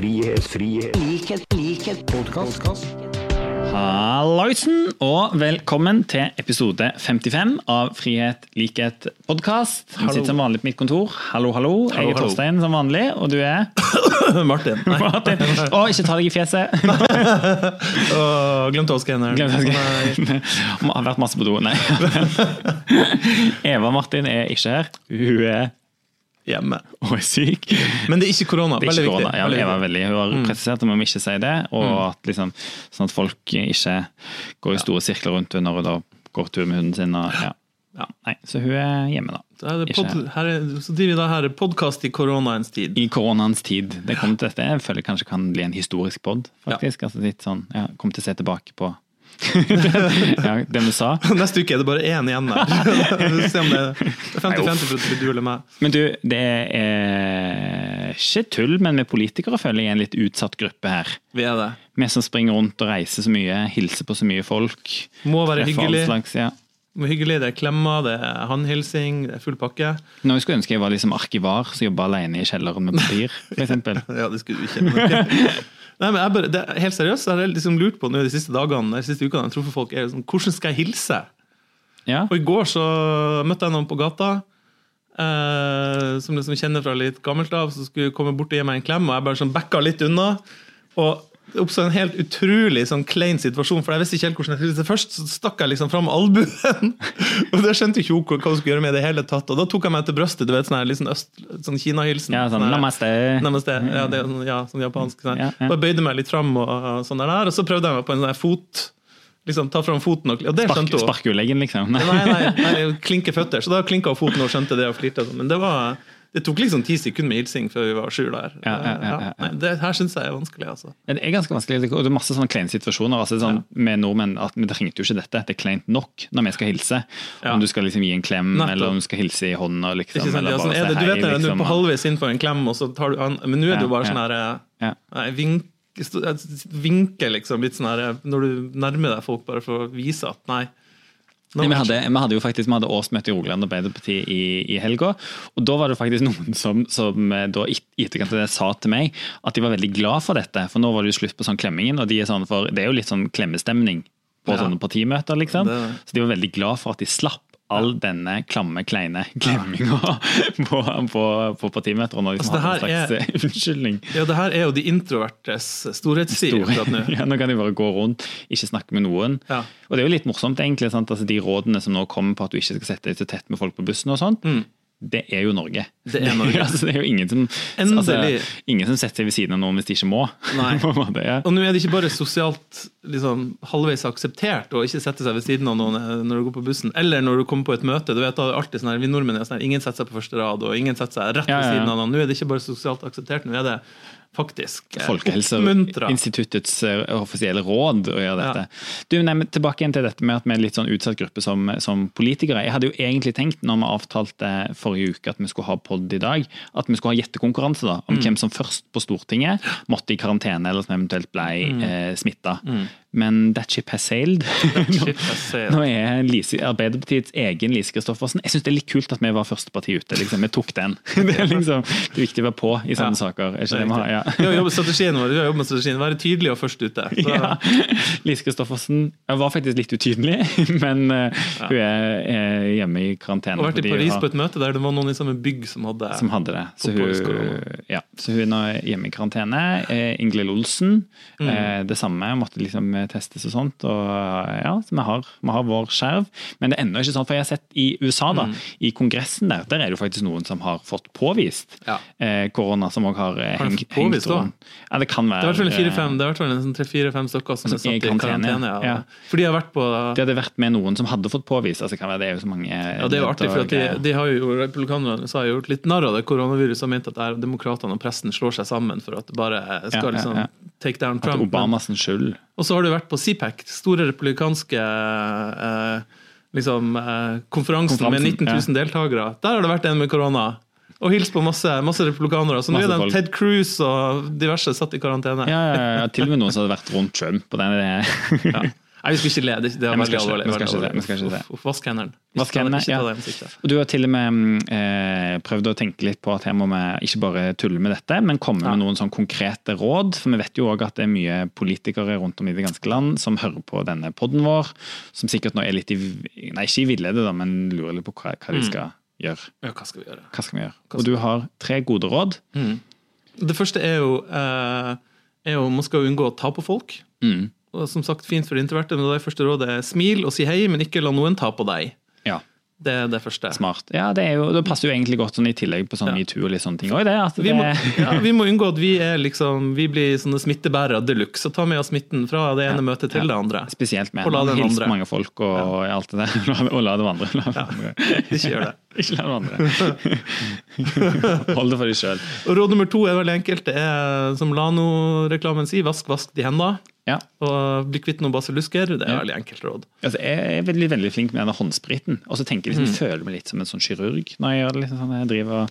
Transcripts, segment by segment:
frihet, frihet, likhet, likhet, podkast. Halloisen, og velkommen til episode 55 av Frihet, likhet, podkast. Jeg sitter som vanlig på mitt kontor. Hallo, hallo. Jeg er hallo. Torstein som vanlig, og du er Martin. Nei. Martin. Å, ikke ta deg i fjeset! Åh, glemte å skanne. Glemte jeg å Nei. Må ha vært masse på do. Nei. Eva Martin er ikke her. Hun er, Hjemme. og er syk. Men det er ikke korona. Det er Veldig ikke korona. Ja, Veldig Eva er veldig, hun har presisert at vi må ikke si det, og at liksom, sånn at folk ikke går i store sirkler rundt henne når hun da går tur med hunden sin. Og, ja. Ja. Nei, så hun er hjemme, da. Er det pod, her er, så driver vi da her podkast i koronaens tid. I koronaens tid. Det kommer til dette, jeg føler kanskje kan bli en historisk pod, faktisk. Altså litt sånn, ja, Kommer til å se tilbake på ja, det vi sa. Neste uke er det bare én igjen der. Se om det er 50-50 for du eller meg. Men du, det er ikke tull, men vi politikere føler jeg er en litt utsatt gruppe her. Vi er det. Vi som springer rundt og reiser så mye, hilser på så mye folk. Må være hyggelig. Slags, ja. Må være hyggelig. Det er klemmer, det er håndhilsing, det er full pakke. Nå jeg skulle ønske jeg var liksom arkivar som jobba alene i kjelleren med papir, f.eks. Ja, det skulle du ikke. Nei, men jeg bare, det er Helt seriøst, jeg har liksom lurt på nå de siste dagene de siste ukene, jeg tror for folk er liksom, hvordan skal jeg hilse? Ja. Og i går så møtte jeg noen på gata eh, som liksom kjenner fra litt gammelt av, som skulle komme bort og gi meg en klem, og jeg bare sånn backa litt unna. Og det oppstod en helt utrolig sånn klein situasjon, for jeg visste ikke helt hvordan jeg skulle. Først så stakk jeg liksom fram albuen, og det skjønte ikke hun hva hun skulle gjøre med det hele tatt. Og da tok jeg meg til brøstet, du vet, sånn her, liksom sånn, øst, sånn Kina-hilsen. ja, sånn her- namaste. Namaste. Ja, det sånn, ja, sånn japansk. Sånn. Ja, ja. Bare bøyde meg litt fram, og, og sånn der, og så prøvde jeg meg på en sånn fot. Liksom ta fram foten, og, og det Spark, skjønte hun. Sparkeleggen, liksom. Nei, nei, nei, klinke føtter. Så da klinka foten og skjønte det og flirte. sånn. Men det, var, det tok liksom ti sekunder med hilsing før vi var sju der. Ja, ja. Nei, det her syns jeg er vanskelig, altså. Det er ganske vanskelig, og det er masse sånne kleine situasjoner. altså sånn Med nordmenn at Vi trengte jo ikke dette, det er kleint nok når vi skal hilse. Om du skal liksom gi en klem, Nettopp. eller om du skal hilse i hånda. liksom, sant? eller sånn er det, du vet vet liksom, du er liksom, på halvveis inn på en klem, og så tar du an Men nå er det jo bare ja. sånn her Ja. nei, vink, Vinke, liksom. Litt sånn her Når du nærmer deg folk, bare for å vise at nei. Nei, vi, hadde, vi hadde jo faktisk vi hadde årsmøte i Rogaland Arbeiderparti i, i helga. og Da var det faktisk noen som, som eh, da i etterkant av det sa til meg at de var veldig glad for dette. For nå var det jo slutt på sånn klemmingen. og de er sånn for, Det er jo litt sånn klemmestemning på Ja. sånne partimøter. liksom. Det. Så de var veldig glad for at de slapp all denne klamme, kleine glemminga på, på, på partimeter. og Når Altså, liksom det en slags eh, unnskyldning. Ja, det her er jo de introvertes storhetstid nå. Ja, nå kan de bare gå rundt, ikke snakke med noen. Ja. Og det er jo litt morsomt, egentlig. Altså, de rådene som nå kommer på at du ikke skal sette deg så tett med folk på bussen og sånt, det er jo Norge. Det er Norge. altså, det er jo ingen som, altså, ingen som setter ved siden av noen hvis de ikke må. Og nå er det ikke bare sosialt liksom, halvveis akseptert å ikke sette seg ved siden av noen eh, når du går på bussen, eller når du kommer på et møte. du vet da, alltid sånn her, Vi nordmenn er sånn her, ingen setter seg på første rad, og ingen setter seg rett ved siden av noen. Nå er det ikke bare sosialt akseptert, nå er det faktisk eh. Folkehelseinstituttets eh, offisielle råd å gjøre dette. Du, nei, Tilbake igjen til dette med at vi er en litt sånn utsatt gruppe som, som politikere. Jeg hadde jo egentlig tenkt, når vi avtalte forrige uke at vi skulle ha pod i dag, at vi skulle ha gjettekonkurranse da, Mm. om hvem som først på Stortinget måtte i karantene, eller som eventuelt ble Mm. eh, smitta. Men that ship has sailed. ship has sailed. Nå er Lise, Arbeiderpartiets egen Lise Christoffersen Jeg syns det er litt kult at vi var første parti ute. liksom. Vi tok den. Det er liksom, det er viktig å være på i sånne Ja. saker. Er Det ikke er det vi har? Ja. Vi har jobbet strategien vår, vi har jobbet med strategien, være tydelig og først ute. Så, Ja. Lise Christoffersen var faktisk litt utydelig, men eh, hun er, er hjemme i karantene. og vært i Paris har- på et møte der det var noen i samme bygg som hadde som hadde det. Så hun, ja, så hun er hjemme i karantene. Ingalill Olsen, Mm. eh, det samme. Måtte liksom eh, testes og sånt. Og ja, så vi har, vi har vår skjerv. Men det er ennå ikke sånn, for jeg har sett i USA, da, Mm. i kongressen der, der er det jo faktisk noen som har fått påvist Ja. eh, korona, som òg har eh, Har hengt, på påvist rundt. Ja, det kan Det være. eh, det har vært vel tre-fire-fem stykker som Som satt er i i karantene, karantene. Ja. ja. For de har vært på De hadde vært med noen som hadde fått påvist. altså kan være Det er jo så mange Ja, Det er jo artig, for at de, de har jo, republikanerne har jo gjort litt narr av det koronaviruset og ment at demokratene og pressen slår seg sammen for at det bare skal liksom. Take down Trump. At Obamas skyld. Og så har du vært på CPAC, store republikanske eh, liksom, eh, konferansen med 19 000 deltakere. Der har det vært en med korona. Og hilst på masse, masse republikanere. Så nå er det. Ted Cruz og diverse satt i karantene. Ja, ja, ja, til og med noen som hadde vært rundt Trump. på den, Nei, vi skal ikke le. Det, det er veldig alvorlig. vi skal ikke uff, Vask hendene. Vask hendene, ja. Og du har til og med mm, eh, prøvd å tenke litt på at her må vi ikke bare tulle med dette, men komme Ja. med noen sånn konkrete råd. For vi vet jo òg at det er mye politikere rundt om i det ganske land som hører på denne podden vår, som sikkert nå er litt i Nei, ikke i villede, da, men lurer litt på hva, hva de skal gjøre. Ja, hva skal vi gjøre? Hva skal vi gjøre? Og du har tre gode råd. Det første er jo, eh, er jo Man skal unngå å ta på folk. Mm. Og som sagt, Fint for introverte, men det er første rådet smil og si hei, men ikke la noen ta på deg. Ja, Det er det første. smart. Ja, det, er jo, det passer jo egentlig godt sånn i tillegg på sånn Ja. metoo og litt sånne ting. Også, det, altså, Vi må, ja, vi må unngå at vi er liksom Vi blir sånne smittebærere de luxe og tar med oss smitten fra det ene møtet til det andre. Spesielt med å hilse hils mange folk og alt det der. Og la det vandre. La det vandre. Ikke gjør det. Ikke la det vandre. Hold det for deg sjøl. Råd nummer to er veldig enkelt. Det er som Lano-reklamen sier, vask, vask de hendene. Ja. Og bli kvitt noen basillusker. Det er Ja. veldig enkelt råd. Altså, jeg er veldig, veldig flink med denne håndspriten. Og så tenker jeg liksom, mm. føler meg litt som en sånn kirurg når jeg gjør det. Liksom, sånn, jeg driver og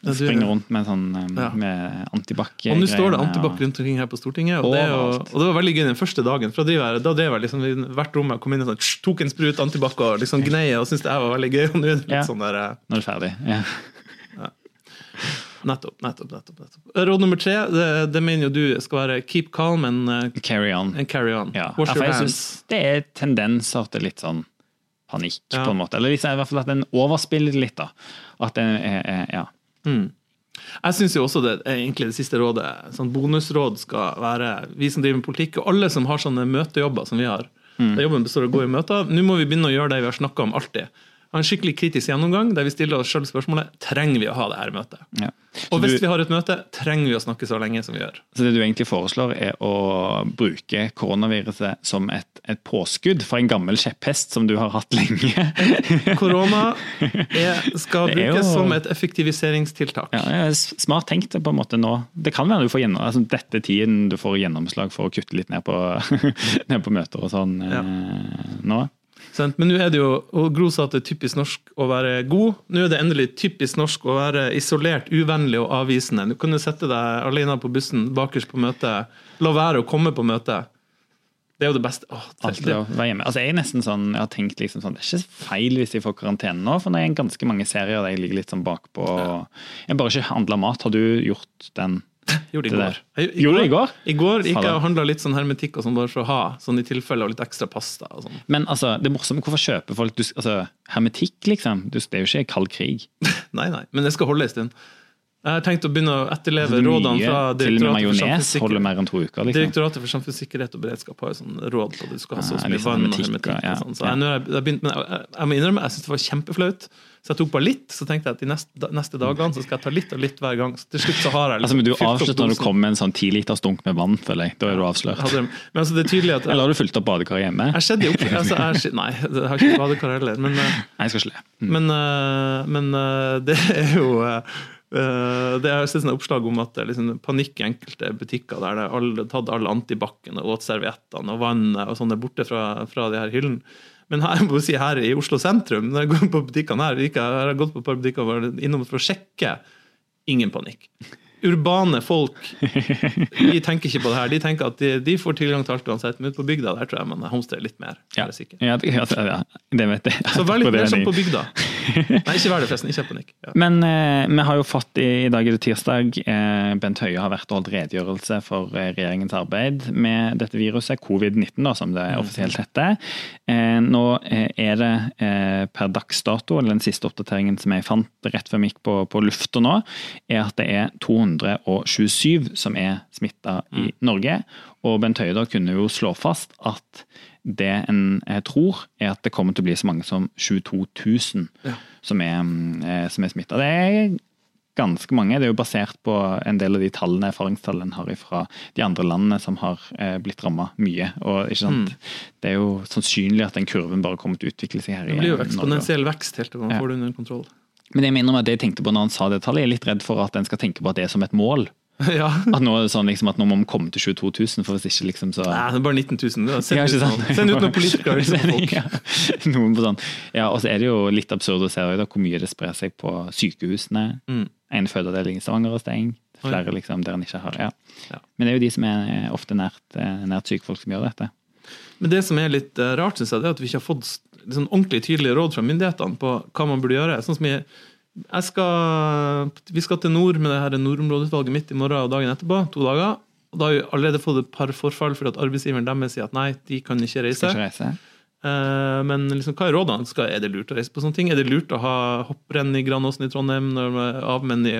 Ja, springer rundt med, sånn, Ja. med antibac. Og nå står det antibac og- rundt omkring her på Stortinget. Og det, og, og det var veldig gøy den første dagen. For da drev jeg, liksom hvert rom jeg kom inn og sånn, tok en sprut antibac og liksom gnei og syntes det var veldig gøy. Og nå er det litt sånn der eh, du er ferdig. Ja. Nettopp, nettopp, nettopp. nettopp. Råd nummer tre, det, det mener jo du skal være keep calm and, uh, Carry on. and carry on. Ja. Wash your hands. det er tendenser til litt sånn panikk, Ja. på en måte. Eller liksom, i hvert fall at en overspiller litt. da. At er ja. Jeg syns også det er egentlig det siste rådet. Sånn bonusråd skal være vi som driver med politikk, og alle som har sånne møtejobber som vi har. Mm. Der jobben består av å gå i møter. Nå må vi begynne å gjøre det vi har snakka om alltid. Ha en skikkelig kritisk gjennomgang der vi stiller oss selv spørsmålet trenger vi å ha det her møtet. ja. Og hvis du- vi har et møte, trenger vi å snakke så lenge som vi gjør. Så det du egentlig foreslår er å bruke koronaviruset som et, et påskudd for en gammel kjepphest som du har hatt lenge. Korona er, skal Det er brukes jo- som et effektiviseringstiltak. Ja, smart tenkt på en måte nå. Det kan være du får gjennom, altså dette tiden du får gjennomslag for å kutte litt ned på, ned på møter og sånn Ja. eh, nå. Sant? Men nå er det jo, og Gro sa at det er typisk norsk å være god. Nå er det endelig typisk norsk å være isolert, uvennlig og avvisende. Du kan jo sette deg alene på bussen bakerst på møtet. La være å komme på møtet. Det er jo det beste. Åh, Alltid å være hjemme. Altså, jeg, er nesten sånn, jeg har tenkt liksom sånn, Det er ikke feil hvis jeg får karantene nå, for det er ganske mange serier der jeg ligger litt sånn bakpå. Jeg bare ikke handler mat. Har du gjort den? Gjorde det i går. Jeg- Gjorde det i går? I går gikk jeg og handla litt sånn hermetikk og sånn bare for å ha, sånn i tilfelle, og litt ekstra pasta og sånn. Men altså, det morsomme, hvorfor kjøper folk du, altså, hermetikk, liksom? Du, det er jo ikke kald krig. Nei, nei, men det skal holde en stund. Jeg har tenkt å begynne å etterleve Altså, rådene fra Direktoratet for uker. liksom. Direktoratet for samfunnssikkerhet og beredskap har jo sånn råd på at du skal ha så Ja, så mye sånn vann og hermetikk, ja, Og sånn. så ja. jeg, jeg, jeg, begynt, jeg, jeg må innrømme, jeg syntes det var kjempeflaut. Så jeg tok bare litt, så tenkte jeg at de neste, neste dagene så skal jeg ta litt og litt hver gang. Så til slutt så har jeg Altså, men Du avslørte når du kom kommer med en sånn ti liters dunk med vann, føler jeg. Da er du avslørt. Hadde- Men altså, det er tydelig at Eller har du fulgt opp badekaret hjemme? jeg skjedde jo ikke, altså, jeg, Nei, jeg har ikke badekar heller. Men, eh, Nei, jeg skal ikke le. Mm. men, eh, men eh, det er jo det er et oppslag om at det er liksom panikk i enkelte butikker der det er tatt alle antibac-ene og våtserviettene og vannet og sånn borte fra, fra de her hyllene. Men her, må si, her i Oslo sentrum, når jeg går på butikkene her, jeg, har gått på et par butikker innom for å sjekke, ingen panikk. Urbane folk de tenker ikke på det her. De tenker at de, de får tilgang til alt uansett. Men på bygda der tror jeg man homstrer litt mer. Ja, ja, det, ja, det vet jeg. Så vær litt mer er som på bygda. Nei, ikke vær det, forresten. Ikke panikk. Ja. Men eh, vi har jo fått i, i dag eller tirsdag. Eh, Bent Høie har vært og holdt redegjørelse for eh, regjeringens arbeid med dette viruset, covid-19, som det offisielt heter. Eh, nå eh, er det eh, per dags dato, eller den siste oppdateringen som jeg fant rett før vi gikk på, på lufta nå, er at det er 227 som er smitta i Norge. Og Bent Høie da kunne jo slå fast at det en eh, tror, er at det kommer til å bli så mange som 22 000 Ja. som er, mm, eh, som er smitta. Det er ganske mange. Det er jo basert på en del av de tallene, erfaringstallene en har fra de andre landene som har eh, blitt ramma mye. Og, sant? Det er jo sannsynlig at den kurven bare kommer til å utvikle seg her Det blir jo eksponentiell vekst helt til man Ja. får det under kontroll. Men jeg mener at det jeg tenkte på når han sa det tallet, jeg er litt redd for at en skal tenke på at det er som et mål. ja. At nå er sånn liksom, at nå må vi komme til 22 000, for hvis ikke liksom så Nei, det er bare 19 000. Det er- Send Ja, ut ikke sant? noen, send ut noen politikere. liksom ja, noen på sånn. ja, og så er det jo litt absurd å se da, hvor mye det sprer seg på sykehusene. Mm. En fødeavdeling i Stavanger er stengt. Flere liksom, der en ikke har ja. Ja. Men det er jo de som er ofte nært, eh, nært syke folk som gjør dette. Men det som er litt eh, rart, synes jeg, det er at vi ikke har fått liksom, ordentlig tydelige råd fra myndighetene på hva man burde gjøre. Sånn som jeg, jeg skal, Vi skal til nord med det her nordområdeutvalget mitt i morgen og dagen etterpå. to dager. Og Da har vi allerede fått et par forfall fordi at arbeidsgiveren deres sier at nei, de kan ikke reise. Skal ikke reise. Eh, Men liksom, hva er rådene? Skal, er det lurt å reise på sånne ting? Er det lurt å ha hopprenn i Granåsen i Trondheim når man er av, men i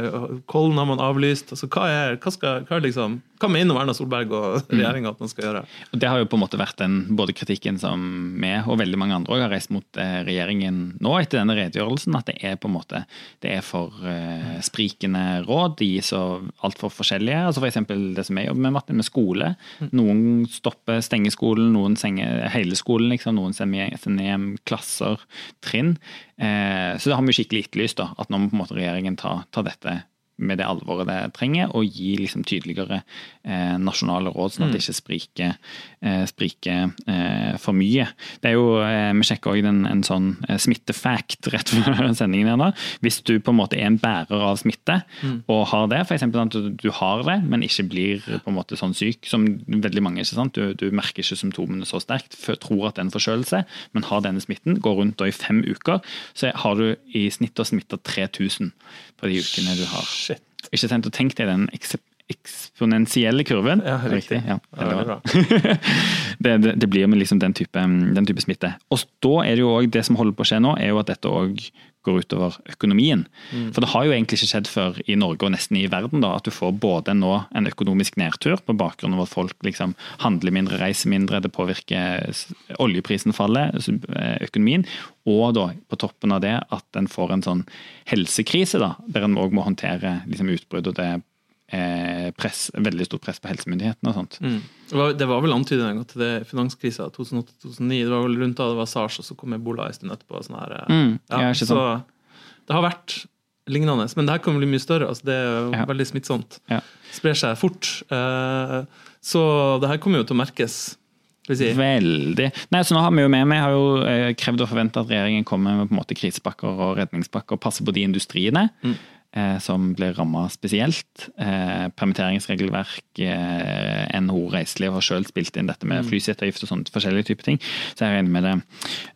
Kollen har man avlyst? Altså, hva, er, hva, skal, hva, liksom, hva mener Erna Solberg og regjeringa at man skal gjøre? Og Det har jo på en måte vært den både kritikken som vi og veldig mange andre har reist mot eh, regjeringen nå etter denne redegjørelsen, at det er på en måte det er for uh, sprikende råd. De gir så altfor forskjellige. altså F.eks. det som jeg jobber med, Martin, med skole. Noen stopper, stenger skolen, noen stenger hele skolen. liksom, Noen sender sender hjem klasser, trinn. Eh, så det har vi skikkelig etterlyst, da, at nå må på en måte regjeringen ta, ta dette med det alvoret det trenger, og gi liksom tydeligere eh, nasjonale råd, sånn at det ikke spriker, spriker eh, for mye. Det er jo, eh, Vi sjekker òg en sånn eh, smittefact rett før sendingen. her da. Hvis du på en måte er en bærer av smitte og har det, f.eks. at du, du har det, men ikke blir på en måte sånn syk som veldig mange. ikke sant? Du, du merker ikke symptomene så sterkt, tror at det er en forkjølelse, men har denne smitten, går rundt da i fem uker, så har du i snitt smitta 3000 på de ukene du har. Shit. Ikke sant? Og tenk deg den eks eksponentielle kurven. Ja, riktig. Ja, bra. det, det, det blir med liksom den type, den type smitte. Og da er det jo også, det som holder på å skje nå, er jo at dette òg går utover økonomien. Mm. For det har jo egentlig ikke skjedd før i Norge og nesten i verden da, at du får både nå en økonomisk nedtur på bakgrunn av at folk liksom handler mindre, reiser mindre, det påvirker oljeprisen faller, eh, økonomien, og da på toppen av det at en får en sånn helsekrise da, der en òg må håndtere liksom, utbruddet og det press, veldig stort press på helsemyndighetene og sånt. Mm. Det, var, vel gang til det finanskrisa 2008-2009. Det var vel rundt da det var SARS, og så kom ebola en stund etterpå. Sånn her, eh, Mm, ja, så det har vært lignende. Men det her kan bli mye større. Altså, det er jo Ja. veldig smittsomt. Ja. Sprer seg fort. Eh, så det her kommer jo til å merkes. Si. Veldig. Nei, så nå har Vi jo med, vi har jo eh, krevd og forventa at regjeringen kommer med på en måte krisepakker og redningspakker og passer på de industriene eh, som blir ramma spesielt. Eh, permitteringsregelverk, eh, NHO Reiseliv har selv spilt inn dette med flyseteavgift og sånt, forskjellige typer ting. Så jeg regner med det.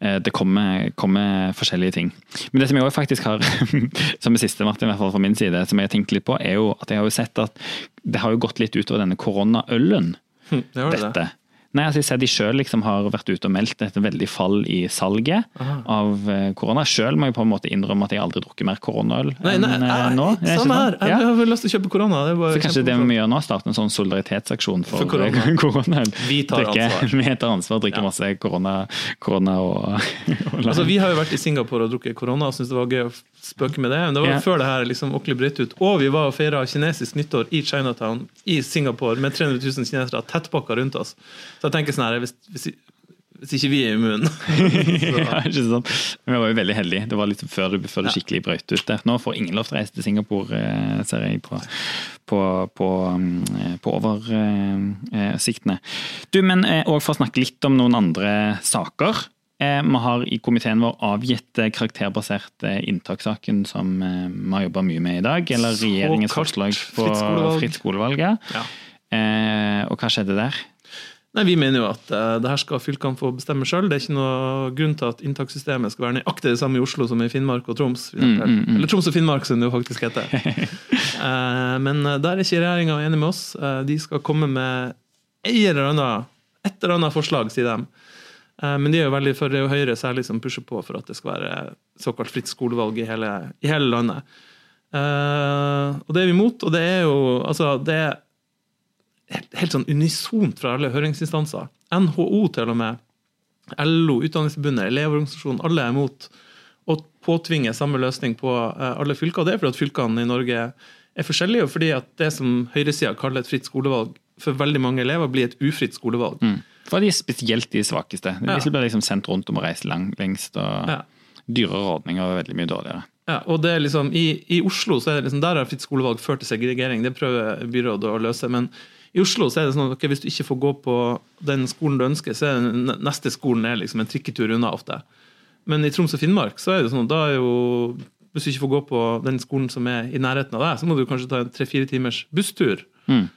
Eh, det kommer, kommer forskjellige ting. Men det som jeg også faktisk har, som det siste, Martin, i hvert fall fra min side, som jeg har tenkt litt på, er jo at jeg har jo sett at det har jo gått litt utover denne koronaølen Hm, det var det. dette. Nei, altså jeg ser De selv liksom har vært ute og meldt et veldig fall i salget Aha. av eh, korona. Selv må jeg på en måte innrømme at jeg aldri drukket mer koronaøl enn nei, eh, nå. Er det Samme her. Ja. jeg har lyst til å kjøpe korona. Så kanskje det vi gjør nå, starte en sånn solidaritetsaksjon for, For korona. koronaøl. Vi tar Drikke- ansvar. Vi tar ansvar, drikker Ja. masse korona, korona og, og. Altså, vi har jo vært i Singapore og drukket korona og syntes det var gøy å spøke med det. Men det var yeah. før det her liksom ordentlig brøt ut. Og vi var og feira kinesisk nyttår i Chinatown i Singapore med 300 000 kinesere tettpakka rundt oss. Så jeg tenker sånn her, hvis, hvis, hvis ikke vi er immune ja, ikke sant? Vi var jo veldig heldige. Det var litt før det, før det skikkelig brøt ut der. Nå får ingen lov til å reise til Singapore, eh, ser jeg på, på, på, mm, på oversiktene. Du, men òg for å snakke litt om noen andre saker. Eh, Vi har i komiteen vår avgitt eh, karakterbasert eh, inntakssaken som vi har jobba mye med i dag. Eller Så regjeringens forslag på fritt skolevalg. fritt skolevalg. ja. Og hva skjedde der? Nei, Vi mener jo at uh, det her skal fylkene få bestemme sjøl. Det er ikke noe grunn til at inntakssystemet skal være nøyaktig det samme i Oslo som i Finnmark og Troms. Mm, mm, mm. Eller Troms og Finnmark, som det jo faktisk heter. uh, men der er ikke regjeringa enig med oss. Uh, de skal komme med et eller annet, et eller annet forslag, sier de. Eh, men de er jo veldig for det jo Høyre særlig som pusher på for at det skal være såkalt fritt skolevalg i hele, i hele landet. Uh, og det er vi imot, og det er jo altså, det er helt, helt sånn unisont fra alle høringsinstanser. NHO til og med, LO, Utdanningsforbundet, Elevorganisasjonen, alle er imot å påtvinge samme løsning på eh, alle fylker. Og det er fordi at fylkene i Norge er forskjellige, og fordi at det som høyresida kaller et fritt skolevalg, for veldig mange elever blir et ufritt skolevalg. Mm. For de spesielt de svakeste. Ja. Blir liksom sendt rundt om å reise lang, lengst. og Ja. Dyrere ordninger og veldig mye dårligere. Ja, og det er liksom, i, I Oslo så er det liksom, der har fritt skolevalg ført til segregering. Det prøver byrådet å løse. Men i Oslo så er det sånn at okay, hvis du ikke får gå på den skolen du ønsker, så er den neste skolen er liksom en trikketur unna ofte. Men i Troms og Finnmark så er det sånn at da er jo hvis du ikke får gå på den skolen som er i nærheten av deg, så må du kanskje ta en tre-fire timers busstur. Mm.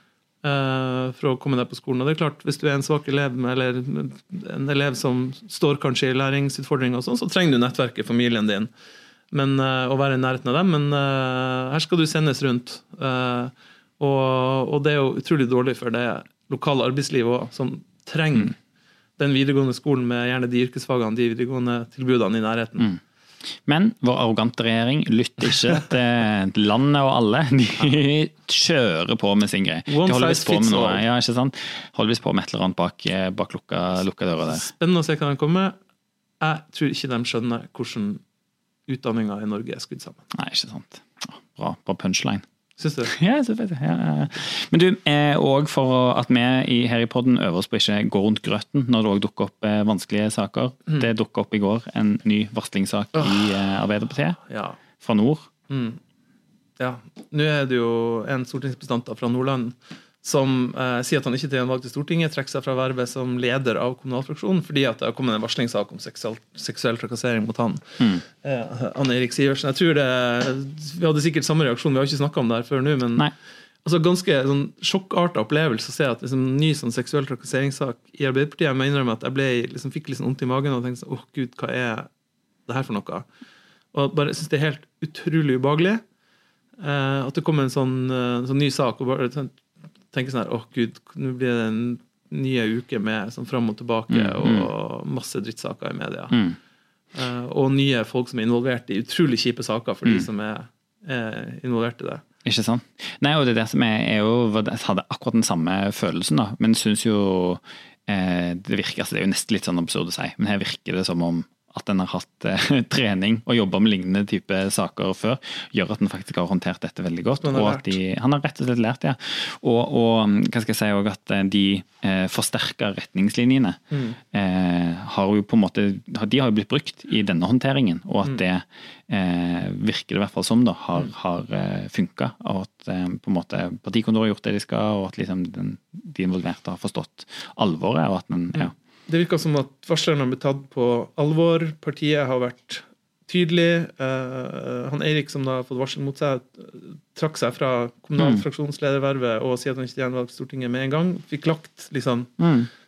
Eh, for å komme deg på skolen. Og det er klart, Hvis du er en svak elev, eller en elev som står kanskje i læringsutfordringer, og sånn, så trenger du nettverket, familien din, men, eh, å være i nærheten av dem. Men eh, her skal du sendes rundt. Eh, og, og det er jo utrolig dårlig for det lokale arbeidslivet òg, som trenger den videregående skolen med gjerne de yrkesfagene, de videregående tilbudene i nærheten. Men vår arrogante regjering lytter ikke til landet og alle. De kjører på med sin greie. De holder visst på med noe, ja, ikke sant? Holder visst på med et eller annet bak, eh, bak lukka, lukka døra der. Spennende å se hva den kommer. Jeg tror ikke de skjønner hvordan utdanninga i Norge er skrudd sammen. Nei, ikke sant. Bra, bra punchline. Syns du? Ja, så fett. Ja, ja. Men du, òg og for at vi i, her i podden øver oss på ikke gå rundt grøten når det òg dukker opp eh, vanskelige saker. Mm. Det dukka opp i går en ny varslingssak i eh, Arbeiderpartiet Ja. fra nord. ja. Nå er det jo en stortingsrepresentant fra Nordland som eh, sier at han ikke til en valg til Stortinget trekker seg fra vervet som leder av kommunalfraksjonen fordi at det har kommet en varslingssak om seksuell, seksuell trakassering mot han. Eh, Anne Erik Sivertsen. Jeg tror det, Vi hadde sikkert samme reaksjon, vi har ikke snakka om det her før nå. men Nei. altså ganske sånn sjokkarta opplevelse å se at liksom, ny sånn seksuell trakasseringssak i Arbeiderpartiet. Jeg må innrømme at jeg ble, liksom, fikk litt sånn vondt i magen og tenkte sånn, åh gud, hva er det her for noe? Og bare synes det er helt utrolig ubehagelig eh, at det kommer en sånn, eh, sånn ny sak og bare ten- tenker sånn her, åh gud, nå blir det en nye uke med sånn fram og tilbake og masse drittsaker i media. Mm. Uh, og nye folk som er involvert i utrolig kjipe saker for de som er, er involvert i det. Ikke sant? Nei, og det er det som er, er jo, jeg hadde akkurat den samme følelsen, da, men syns jo eh, det virker, altså det er jo nesten litt sånn absurd å si, men her virker det som om at en har hatt eh, trening og jobba med lignende type saker før, gjør at en faktisk har håndtert dette veldig godt. Har og at de, Han har rett og slett lært, ja. Og, og hva skal jeg si også at eh, de eh, forsterka retningslinjene Mm. eh, har jo på en måte De har jo blitt brukt i denne håndteringen, og Mm. at det eh, virker det i hvert fall som da, har, har eh, funka. Og at eh, på en måte partikontoret har gjort det de skal, og at liksom den, de involverte har forstått alvoret. og at den, ja. Det virker som at varslerne har blitt tatt på alvor. Partiet har vært tydelig. Uh, han Eirik, som da har fått varsel mot seg, trakk seg fra kommunalfraksjonsledervervet og sier at han ikke gjenvalgte Stortinget med en gang. Fikk lagt liksom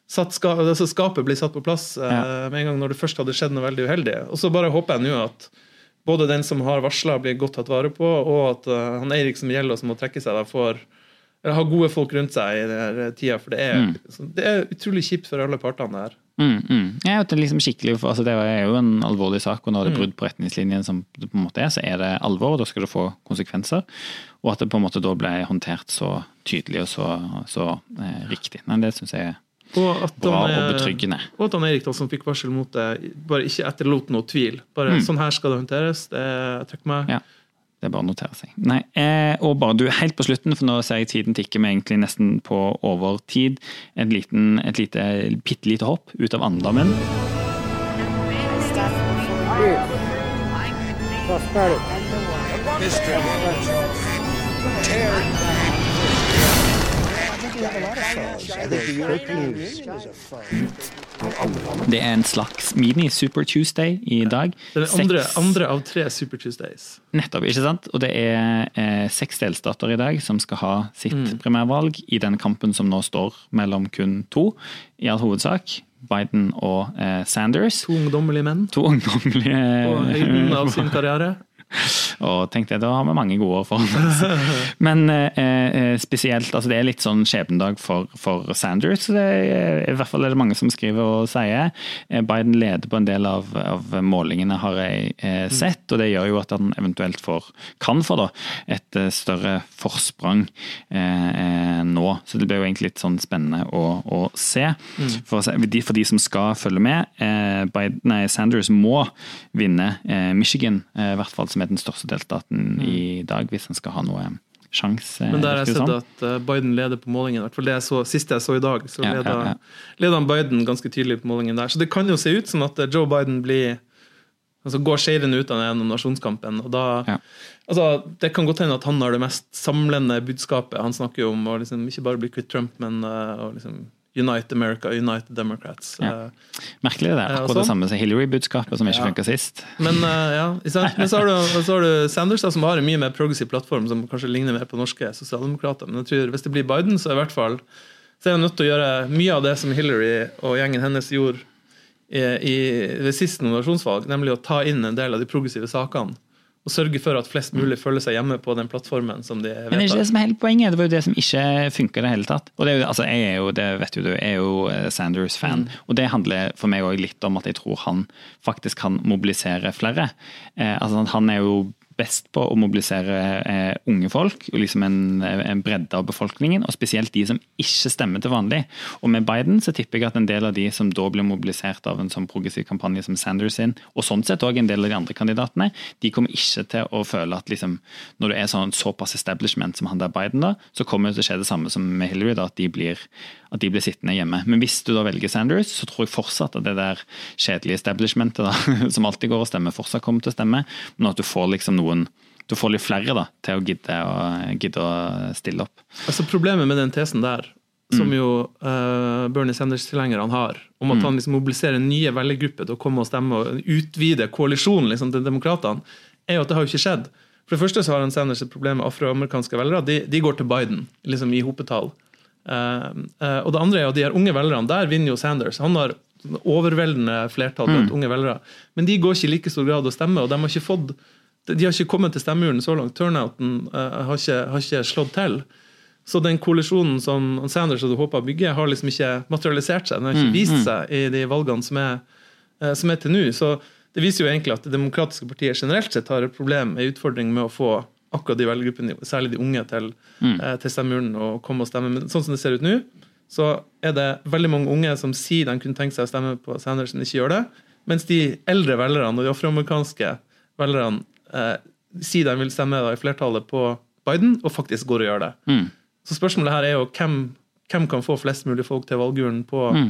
satt ska, altså Skapet blir satt på plass uh, Ja. med en gang når det først hadde skjedd noe veldig uheldig. Og så bare håper jeg nå at både den som har varsla, blir godt tatt vare på, og at uh, han Eirik som gjelder, og som må trekke seg, da får eller ha gode folk rundt seg i denne tida. For det er, det er utrolig kjipt for alle partene her. Mm, mm. Ja, det, liksom altså det er jo en alvorlig sak, og når Mm. det er brudd på retningslinjen, som det på en måte er, så er det alvor, og da skal det få konsekvenser. Og at det på en måte da ble håndtert så tydelig og så, så eh, riktig. Nei, det syns jeg er Og at bra han, og eh, betryggende. Og at han Erik, da, som fikk varsel mot det, bare ikke etterlot noe tvil. Bare Mm. sånn her skal det håndteres. Det jeg trekker meg. Ja. Det er bare å notere seg. Nei, eh, og bare du, helt på slutten, for nå ser jeg tiden tikker meg egentlig nesten på overtid. Et, liten, et lite, bitte lite hopp ut av andedammen. Det er en slags mini-Super Tuesday i dag. Det er andre, andre av tre Super Tuesdays. Nettopp, ikke sant? Og det er eh, seks delstater i dag som skal ha sitt Mm. primærvalg i den kampen som nå står mellom kun to, i all hovedsak. Biden og eh, Sanders. To ungdommelige menn To ungdommelige på høyden av sin karriere. Og tenkte jeg, da har vi mange gode år foran oss. Men eh, eh, spesielt, altså det er litt sånn skjebnedag for, for Sanders. Det er, I hvert fall er det mange som skriver og sier. Eh, Biden leder på en del av, av målingene, har jeg eh, sett. Og det gjør jo at han eventuelt får, kan få da, et eh, større forsprang eh, nå. Så det blir jo egentlig litt sånn spennende å, å se. For, å de, for de som skal følge med, eh, Biden, nei, Sanders må vinne Michigan, i hvert fall som er den største delstaten i dag, hvis han skal ha noe sjanse. Men der har jeg sett at eh, Biden leder på målingen. I hvert fall det jeg så, siste jeg så i dag, så Ja, leder, ja, ja. leder han Biden ganske tydelig på målingen der. Så det kan jo se ut som at eh, Joe Biden blir altså går seirende ut av den nominasjonskampen. og da Ja. altså, Det kan godt hende at han har det mest samlende budskapet. Han snakker jo om å liksom, ikke bare bli kvitt Trump, men uh, å liksom Unite America, Unite Democrats. Ja. Eh, Merkelig det. Og Akkurat det sånn. samme som Hillary-budskapet, som ikke Ja. funka sist. Men, eh, ja. Men så har, du, så har du Sanders, som har en mye mer progressiv plattform, som kanskje ligner mer på norske sosialdemokrater. Men jeg tror hvis det blir Biden, så er i hvert fall så er jeg nødt til å gjøre mye av det som Hillary og gjengen hennes gjorde i, i, ved siste nominasjonsvalg, nemlig å ta inn en del av de progressive sakene. Og sørge for at flest mulig føler seg hjemme på den plattformen som de Men det er ikke det som er hele poenget. Det var jo det som ikke funka i det hele tatt. Og det er jo, altså, jeg er jo, det vet jo du, jeg er jo eh, Sanders-fan. Og det handler for meg òg litt om at jeg tror han faktisk kan mobilisere flere. Eh, altså, han er jo best på å mobilisere eh, unge folk, liksom en, en bredde av befolkningen, og spesielt de som ikke stemmer til vanlig. Og med Biden så tipper jeg at en del av de som da blir mobilisert av en sånn progressiv kampanje som Sanders sin, og sånn sett òg en del av de andre kandidatene, de kommer ikke til å føle at liksom, når du er sånn såpass establishment som han der Biden, da, så kommer det til å skje det samme som med Hillary, da, at de blir at de blir sittende hjemme. Men hvis du da velger Sanders, så tror jeg fortsatt at det der kjedelige establishmentet da, som alltid går og stemmer, fortsatt kommer til å stemme, men at du får liksom noen du får litt flere da, til å gidde å, gidde å stille opp. Altså Problemet med den tesen der, som jo uh, Bernie Sanders-tilhengerne har, om at han liksom mobiliserer nye velgergrupper til å komme og stemme og utvide koalisjonen liksom, til demokratene, er jo at det har jo ikke skjedd. For det første så har han Sanders et problem med afroamerikanske velgere. De, de går til Biden liksom i hopetall. Uh, uh, og det andre er jo de her unge velgerne. Der vinner jo Sanders. Han har overveldende flertall blant unge velgere. Men de går ikke i like stor grad å stemme, og de har ikke fått de har ikke kommet til stemmeurnen så langt. Turnouten uh, har, ikke, har ikke slått til. Så den koalisjonen som Sanders hadde håpa å bygge, har liksom ikke materialisert seg. Den har ikke vist seg i de valgene som er, uh, som er til nå. Så det viser jo egentlig at det demokratiske partiet generelt sett har et problem, en utfordring med å få akkurat de velgergruppene, særlig de unge, til, eh, til stemmeurnen og komme og stemme. Men sånn som det ser ut nå, så er det veldig mange unge som sier de kunne tenkt seg å stemme på Sanders, men ikke gjør det. Mens de eldre velgerne og de afroamerikanske velgerne eh, sier de vil stemme da, i flertallet på Biden, og faktisk går og gjør det. Mm. Så spørsmålet her er jo hvem, hvem kan få flest mulig folk til valgurnen på Mm.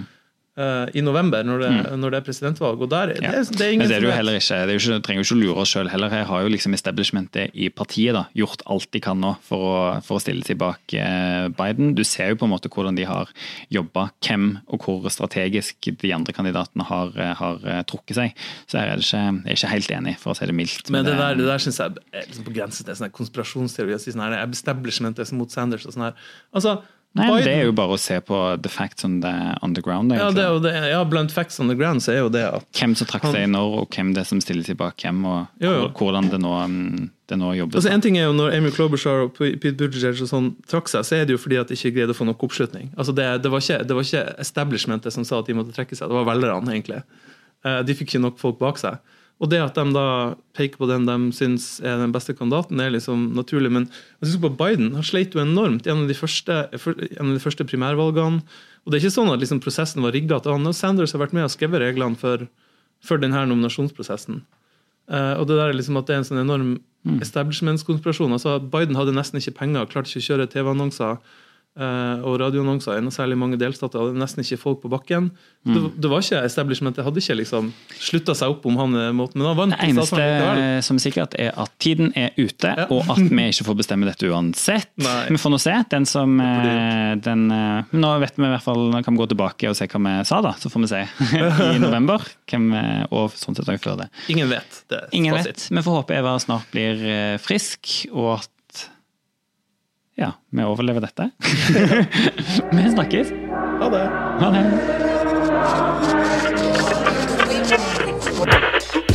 Eh, i november, når det, når det er presidentvalg. Og der, Ja. det, er- det er Men ingen det er det jo heller ikke. Det ikke, trenger jo ikke lure oss sjøl heller. Her har jo liksom establishmentet i partiet da, gjort alt de kan nå for å, for å stille tilbake eh, Biden. Du ser jo på en måte hvordan de har jobba, hvem og hvor strategisk de andre kandidatene har, eh, har trukket seg. Så her er det ikke, jeg er ikke helt enig, for å si det mildt. Men det der, det der synes jeg er liksom på grensen til sånn konspirasjonsteori. Si sånn her, er establishmentet mot Sanders og sånn her. Altså, Nei, Biden. Det er jo bare å se på the facts on the, on the ground. ja, det det, ja, blant facts on the ground så er jo det at Hvem som trakk seg når, og hvem det er som stiller tilbake hvem, og Jo, jo. hvordan det nå, mm, det nå jobbes. Altså en ting er jo Når Amy Klobuchar og Pete Buttigieg og sånn trakk seg, så er det jo fordi at de ikke greide å få nok oppslutning. Altså det, det, var ikke, det var ikke establishmentet som sa at de måtte trekke seg, det var velgerne, egentlig. Eh, De fikk ikke nok folk bak seg. Og det at de da peker på den de syns er den beste kandidaten, er liksom naturlig. Men synes på Biden han sleit jo enormt gjennom de første, gjennom de første primærvalgene. Og det er ikke sånn at liksom prosessen var rigga Sanders har vært med og skrevet reglene for, for denne nominasjonsprosessen. Uh, og det der er liksom at det er en sånn enorm establishmentskonspirasjon. Altså Biden hadde nesten ikke penger, klarte ikke å kjøre TV-annonser og radioannonser i noe særlig mange delstater. Hadde nesten ikke folk på bakken. Det, det var ikke establishment, det hadde ikke liksom slutta seg opp om han eh, måten, men han vant Det eneste som er sikkert, er at tiden er ute, Ja. og at vi ikke får bestemme dette uansett. Nei. Vi får nå se. Den som eh, den, eh, Nå vet vi i hvert fall, kan vi gå tilbake og se hva vi sa, da. Så får vi se i november. Hvem, eh, og sånn sett før det. Ingen vet. Det Ingen fasit. vet. Vi får håpe Eva snart blir eh, frisk, og at ja, vi overlever dette. vi snakkes. Ha det. Ha det.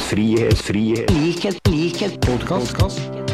Frihet, frihet, likhet, likhet, podkast.